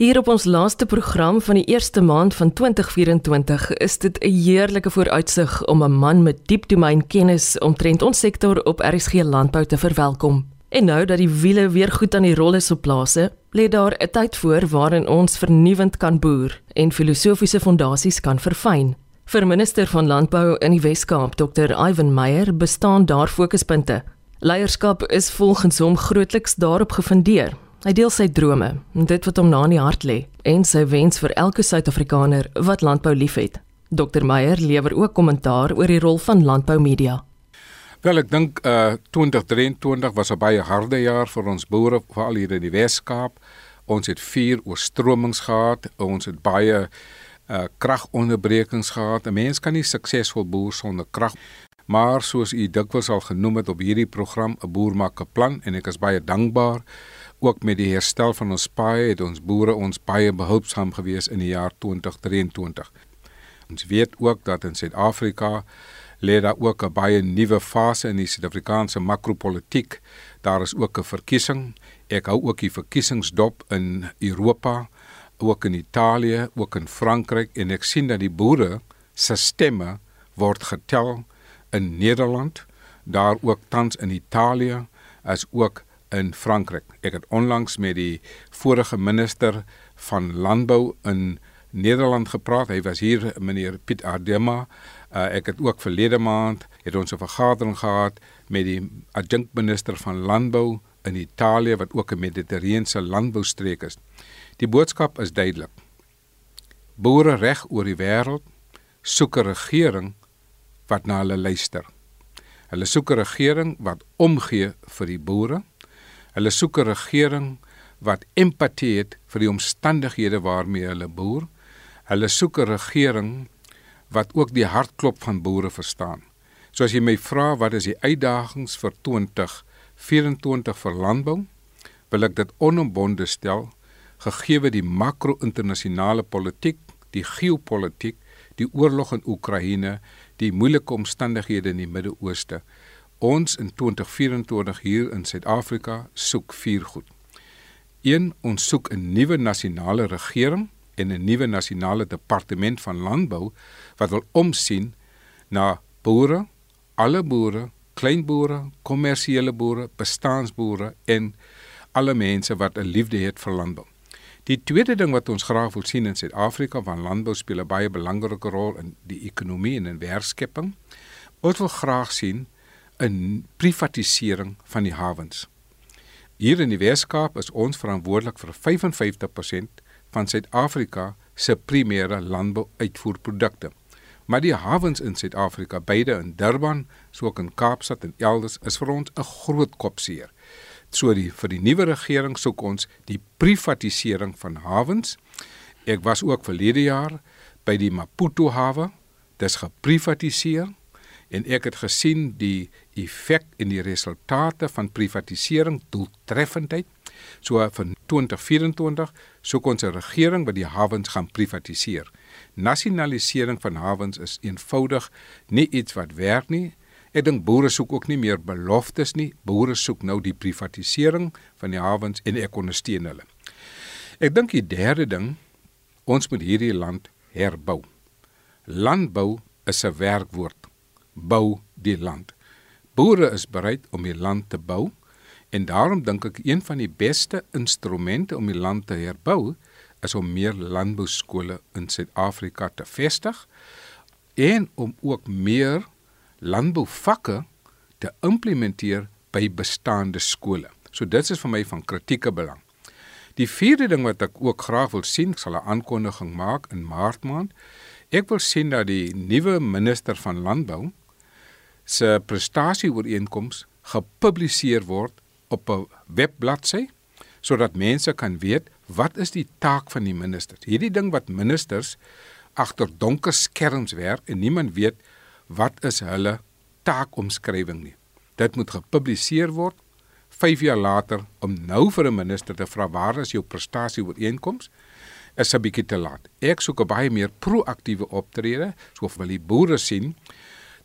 Hier op ons laaste program van die eerste maand van 2024 is dit 'n heerlike vooruitsig om 'n man met diep domeinkennis omtrent ons sektor op RSG Landbou te verwelkom. En nou dat die wiele weer goed aan die rol is op plase, lê daar 'n tyd voor waarin ons vernuwend kan boer en filosofiese fondasies kan verfyn. Vir minister van Landbou in die Wes-Kaap, Dr. Ivan Meyer, bestaan daar fokuspunte. Leierskap is volgens hom grootliks daarop gefundeer Hy deel sy drome, dit wat hom na in die hart lê, en sy wens vir elke Suid-Afrikaner wat landbou liefhet. Dr Meyer lewer ook kommentaar oor die rol van landboumedia. Wel ek dink uh 2023 was 'n baie harde jaar vir ons boere veral hier in die Wes-Kaap. Ons het vier oorstromings gehad, ons het baie uh kragonderbrekings gehad. 'n Mens kan nie suksesvol boer sonder krag. Maar soos u dikwels al genoem het op hierdie program, 'n boer maak 'n plan en ek is baie dankbaar ook met die herstel van ons paaie het ons boere ons baie behulpsaam gewees in die jaar 2023. Ons weet ook dat in Suid-Afrika lê daar ook 'n baie nuwe fase in die Suid-Afrikaanse makropolitiek. Daar is ook 'n verkiesing. Ek hou ook die verkiesingsdop in Europa, ook in Italië, ook in Frankryk en ek sien dat die boere se stemme word getel in Nederland, daar ook tans in Italië as ook in Frankryk. Ek het onlangs met die vorige minister van landbou in Nederland gepraat. Hy was hier meneer Piet Ardema. Uh, ek het ook verlede maand het ons 'n vergadering gehad met die adjunkminister van landbou in Italië wat ook 'n mediterrane landboustreek is. Die boodskap is duidelik. Boere reg oor die wêreld soek 'n regering wat na hulle luister. Hulle soek 'n regering wat omgee vir die boere Hulle soek 'n regering wat empatie het vir die omstandighede waarmee hulle boer. Hulle soek 'n regering wat ook die hartklop van boere verstaan. So as jy my vra wat is die uitdagings vir 2024 vir landbou, wil ek dit onombonde stel gegee die makro-internasionale politiek, die geopolitiek, die oorlog in Oekraïne, die moeilike omstandighede in die Midde-Ooste. Ons in 2024 hier in Suid-Afrika soek vier goed. 1 Ons soek 'n nuwe nasionale regering en 'n nuwe nasionale departement van landbou wat wil omsien na boere, alle boere, kleinboere, kommersiële boere, bestaanboere en alle mense wat 'n liefde het vir landbou. Die tweede ding wat ons graag wil sien in Suid-Afrika van landbou speel 'n baie belangrike rol in die ekonomie en in werkskepping. Ons wil graag sien 'n privatisering van die hawens. Hier in die Weskaap is ons verantwoordelik vir 55% van Suid-Afrika se primêre landbouuitvoerprodukte. Maar die hawens in Suid-Afrika, beide in Durban, soos ook in Kaapstad en elders, is vir ons 'n groot kopseer. So die vir die nuwe regering soek ons die privatisering van hawens. Ek was ook verlede jaar by die Maputo hawe. Dis geprivatiseer en ek het gesien die effek en die resultate van privatisering doeltreffendheid. So van 2024 soek ons 'n regering wat die hawens gaan privatiseer. Nasionalisering van hawens is eenvoudig nie iets wat werk nie. Ek dink boere soek ook nie meer beloftes nie. Boere soek nou die privatisering van die hawens en ek ondersteun hulle. Ek dink die derde ding, ons moet hierdie land herbou. Landbou is 'n werkwoord. Bou die land. Boere is bereid om die land te bou en daarom dink ek een van die beste instrumente om die land te herbou is om meer landbouskole in Suid-Afrika te vestig en om ook meer landbouvakke te implementeer by bestaande skole. So dit is vir my van kritieke belang. Die vierde ding wat ek ook graag wil sien, ek sal 'n aankondiging maak in Maart maand. Ek wil sien dat die nuwe minister van landbou se prestasieooreenkoms gepubliseer word op 'n webbladsy sodat mense kan weet wat is die taak van die ministers. Hierdie ding wat ministers agter donker skerms werk en niemand weet wat is hulle taakomskrywing nie. Dit moet gepubliseer word 5 jaar later om nou vir 'n minister te vra waar is jou prestasieooreenkoms is 'n bietjie te laat. Ek soek 'n baie meer proaktiewe optrede, so wil die boere sien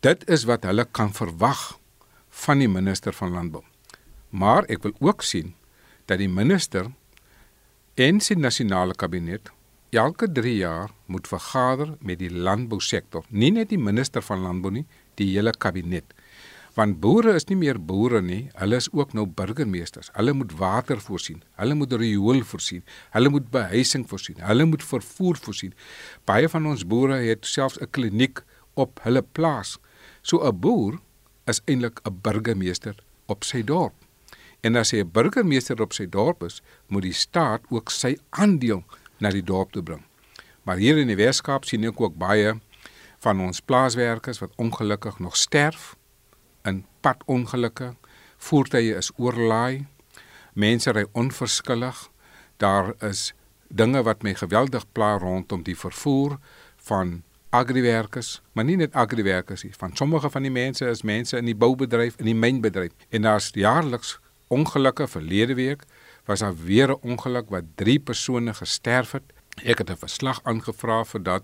Dit is wat hulle kan verwag van die minister van landbou. Maar ek wil ook sien dat die minister En die nasionale kabinet elke 3 jaar moet vergader met die landbousektor, nie net die minister van landbou nie, die hele kabinet. Want boere is nie meer boere nie, hulle is ook nou burgemeesters. Hulle moet water voorsien, hulle moet riool voorsien, hulle moet behuising voorsien, hulle moet vervoer voorsien. Baie van ons boere het selfs 'n kliniek op hulle plaas. So 'n boer is eintlik 'n burgemeester op sy dorp. En as hy 'n burgemeester op sy dorp is, moet die staat ook sy aandeel na die dorp toe bring. Maar hier in die Weskaap sien ek ook baie van ons plaaswerkers wat ongelukkig nog sterf in padongelukke. Voertuie is oorlaai. Mense ry onverskillig. Daar is dinge wat my geweldig pla rondom die vervoer van agriwerkers, maar nie net agriwerkers nie. Van sommige van die mense is mense in die boubedryf, in die mynbedryf. En daar's jaarliks ongelukke verlede week was daar weer 'n ongeluk wat 3 persone gesterf het. Ek het 'n verslag aangevra vir dat.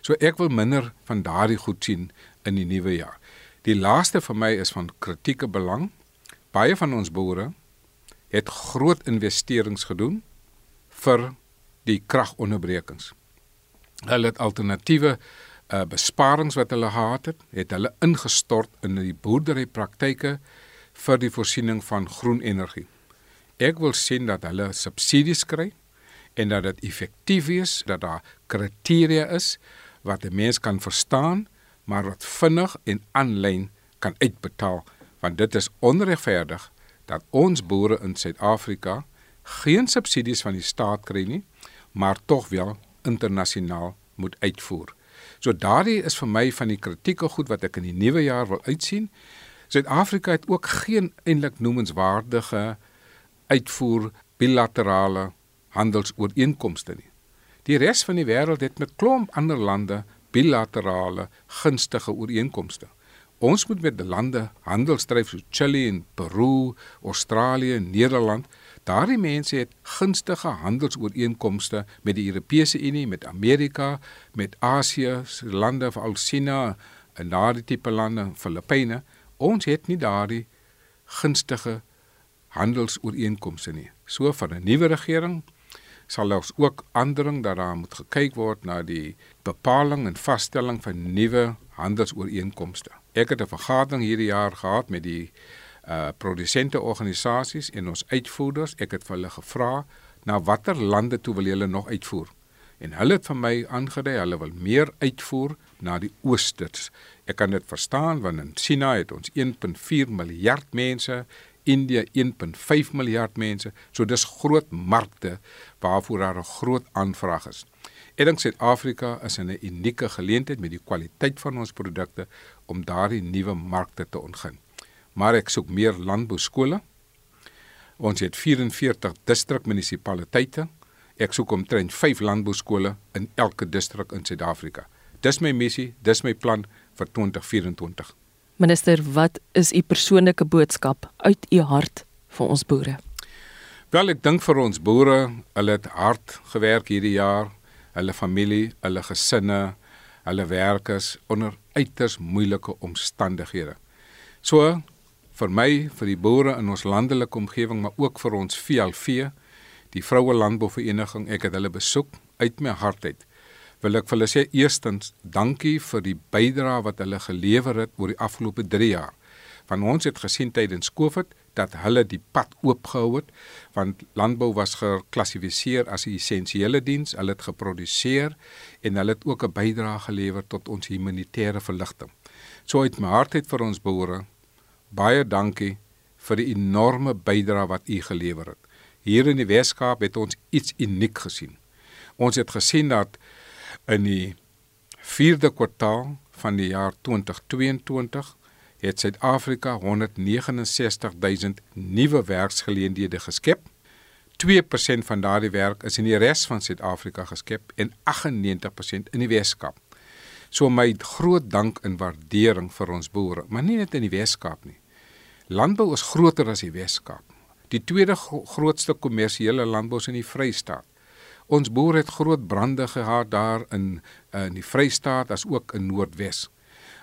So ek wil minder van daardie goed sien in die nuwe jaar. Die laaste vir my is van kritieke belang. Baie van ons boere het groot investerings gedoen vir die kragonderbrekings. Hulle het alternatiewe uh, besparings wat hulle gehad het, het hulle ingestort in die boerderypraktyke vir die voorsiening van groen energie. Ek wil sien dat hulle subsidies kry en dat dit effektief is, dat daar kriteria is wat 'n mens kan verstaan, maar wat vinnig en aanlyn kan uitbetaal, want dit is onregverdig dat ons boere in Suid-Afrika geen subsidies van die staat kry nie, maar tog wel internasionaal moet uitvoer. So daardie is vir my van die kritieke goed wat ek in die nuwe jaar wil uitsien. Suid-Afrika het ook geen eintlik noemenswaardige uitvoer bilaterale handelsooreenkomste nie. Die res van die wêreld het met klomp ander lande bilaterale gunstige ooreenkomste. Ons moet met lande handel stryf so Chili en Peru, Australië, Nederland. Daardie mense het gunstige handelsooreenkomste met die Europese Unie, met Amerika, met Asië, lande veral China en daardie tipe lande, Filippyne. Ons het nie daardie gunstige handelsooreenkomste nie. So van 'n nuwe regering sal ons ook aandring dat daar moet gekyk word na die bepaling en vaststelling van nuwe handelsooreenkomste. Ek het 'n vergadering hierdie jaar gehad met die uh produsente organisasies en ons uitvoerders. Ek het vir hulle gevra na watter lande toe wil julle nog uitvoer? En hulle het vir my aangedui hulle wil meer uitvoer na die ooste. Ek kan dit verstaan want in China het ons 1.4 miljard mense India 1.5 miljard mense. So dis groot markte waarvoor daar 'n groot aanvraag is. Ek dink Suid-Afrika is in 'n unieke geleentheid met die kwaliteit van ons produkte om daardie nuwe markte te ontgin. Maar ek soek meer landbouskole. Ons het 44 distrikmunisipaliteite. Ek soek omtrent 5 landbouskole in elke distrik in Suid-Afrika. Dis my missie, dis my plan vir 2024. Minister, wat is u persoonlike boodskap uit u hart vir ons boere? Wel, ek dink vir ons boere, hulle het hard gewerk hierdie jaar, hulle familie, hulle gesinne, hulle werkers onder uiters moeilike omstandighede. So vir my, vir die boere in ons landelike omgewing, maar ook vir ons VLV, die Vroue Landbouvereniging, ek het hulle besoek uit my hart uit wil ek vir hulle sê eerstens dankie vir die bydrae wat hulle gelewer het oor die afgelope 3 jaar. Van ons het gesien tydens Covid dat hulle die pad oopgehou het want landbou was geklassifiseer as 'n essensiële diens. Hulle het geproduseer en hulle het ook 'n bydrae gelewer tot ons humanitêre verligting. So uit my hart uit vir ons boere baie dankie vir die enorme bydrae wat u gelewer het. Hier in die Weskaap het ons iets uniek gesien. Ons het gesien dat In die 4de kwartaal van die jaar 2022 het Suid-Afrika 169000 nuwe werksgeleenthede geskep. 2% van daardie werk is in die res van Suid-Afrika geskep en 98% in die Wes-Kaap. So my groot dank en waardering vir ons boere, maar nie net in die Wes-Kaap nie. Landbou is groter as die Wes-Kaap. Die tweede grootste kommersiële landbou is in die Vrystaat. Ons boere het groot brande gehad daar in in die Vrystaat as ook in Noordwes.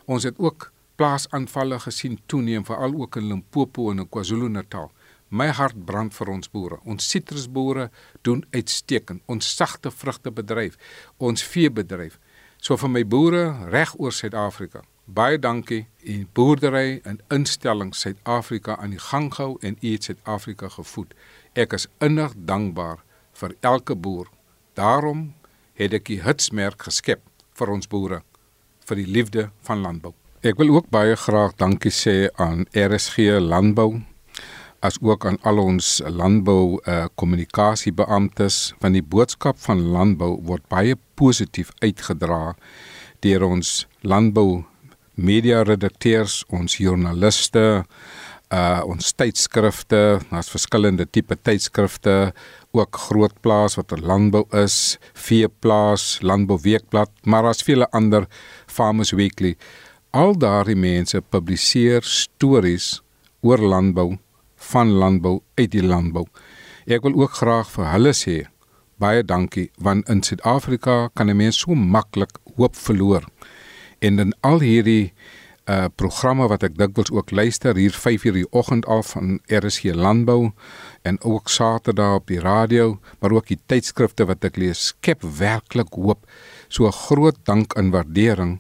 Ons het ook plaasaanvalle gesien toeneem veral ook in Limpopo en in KwaZulu-Natal. My hart brand vir ons boere. Ons sitrusboere doen uitstekend. Ons sagte vrugtebedryf, ons veebedryf. So vir my boere reg oor Suid-Afrika. Baie dankie. U boerdery en instelling Suid-Afrika aan die gang gehou en u het Suid-Afrika gevoed. Ek is innig dankbaar vir elke boer. Daarom het ek die hitsmerk geskep vir ons boere vir die liefde van landbou. Ek wil ook baie graag dankie sê aan RSG Landbou as ook aan al ons landbou uh, kommunikasiebeamptes van die boodskap van landbou word baie positief uitgedra deur ons landbou media redakteurs, ons joernaliste, uh ons tydskrifte, daar's verskillende tipe tydskrifte, ook groot plaas wat 'n landbou is, veeplaas, landbou weekblad, maar daar's vele ander Farmers Weekly. Al daardie mense publiseer stories oor landbou van landbou uit die landbou. Ek wil ook graag vir hulle sê baie dankie want in Suid-Afrika kan 'n mens so maklik hoop verloor. En in al hierdie uh programme wat ek dikwels ook luister hier 5:00 die oggend af van RSG Landbou en ook Saterdag op die radio, maar ook die tydskrifte wat ek lees, skep werklik hoop. So groot dank en waardering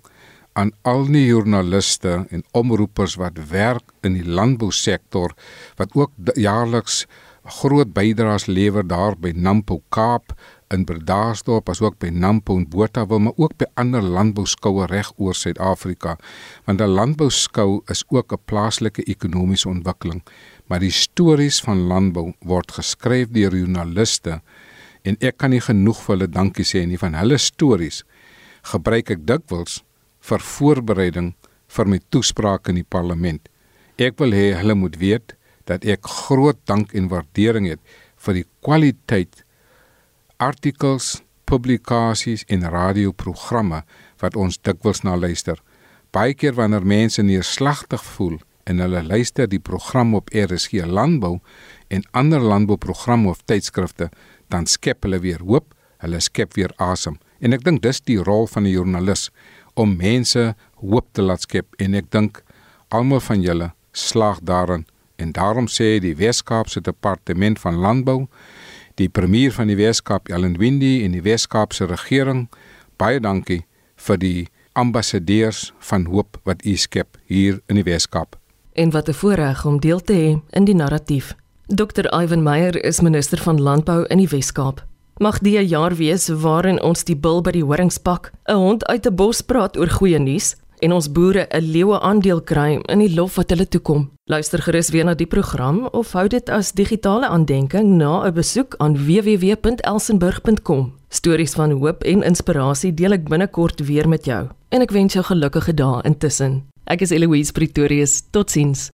aan al die joernaliste en omroepers wat werk in die landbousektor wat ook jaarliks groot bydraes lewer daar by Nampo Kaap in Bredasdorp asook by Nampo en Botawil maar ook by ander landbouskoue reg oor Suid-Afrika. Want 'n landbouskou is ook 'n plaaslike ekonomiese ontwikkeling maar die stories van landbou word geskryf deur joernaliste en ek kan nie genoeg vir hulle dankie sê nie van hulle stories gebruik ek dikwels vir voorbereiding vir my toespraak in die parlement. Ek wil hê hulle moet weet dat ek groot dank en waardering het vir die kwaliteit artikels, publikasies en radioprogramme wat ons dikwels na luister. Baie keer wanneer mense neerslagtig voel en hulle luister die program op RSG Landbou en ander landbouprogramme of tydskrifte, dan skep hulle weer hoop, hulle skep weer asem. En ek dink dis die rol van 'n joernalis om mense hoop te laat skep en ek dink almal van julle slaag daarin. En daarom sê die Weskaapse Departement van Landbou die premier van die Weskaap Ellen Windy en die Weskaapse regering baie dankie vir die ambassadeurs van hoop wat u skep hier in die Weskaap. En wat 'n voorreg om deel te hê in die narratief. Dr Ivan Meyer is minister van landbou in die Weskaap Mag die 'n jaar wees waarin ons die bil by die horings pak, 'n hond uit 'n bos praat oor goeie nuus en ons boere 'n leeu aandeel kry in die lof wat hulle toekom. Luister gerus weer na die program of hou dit as digitale aandenking na 'n besoek aan www.elsenburg.com. Stories van hoop en inspirasie deel ek binnekort weer met jou en ek wens jou gelukkige dae intussen. Ek is Eloise Pretorius. Totsiens.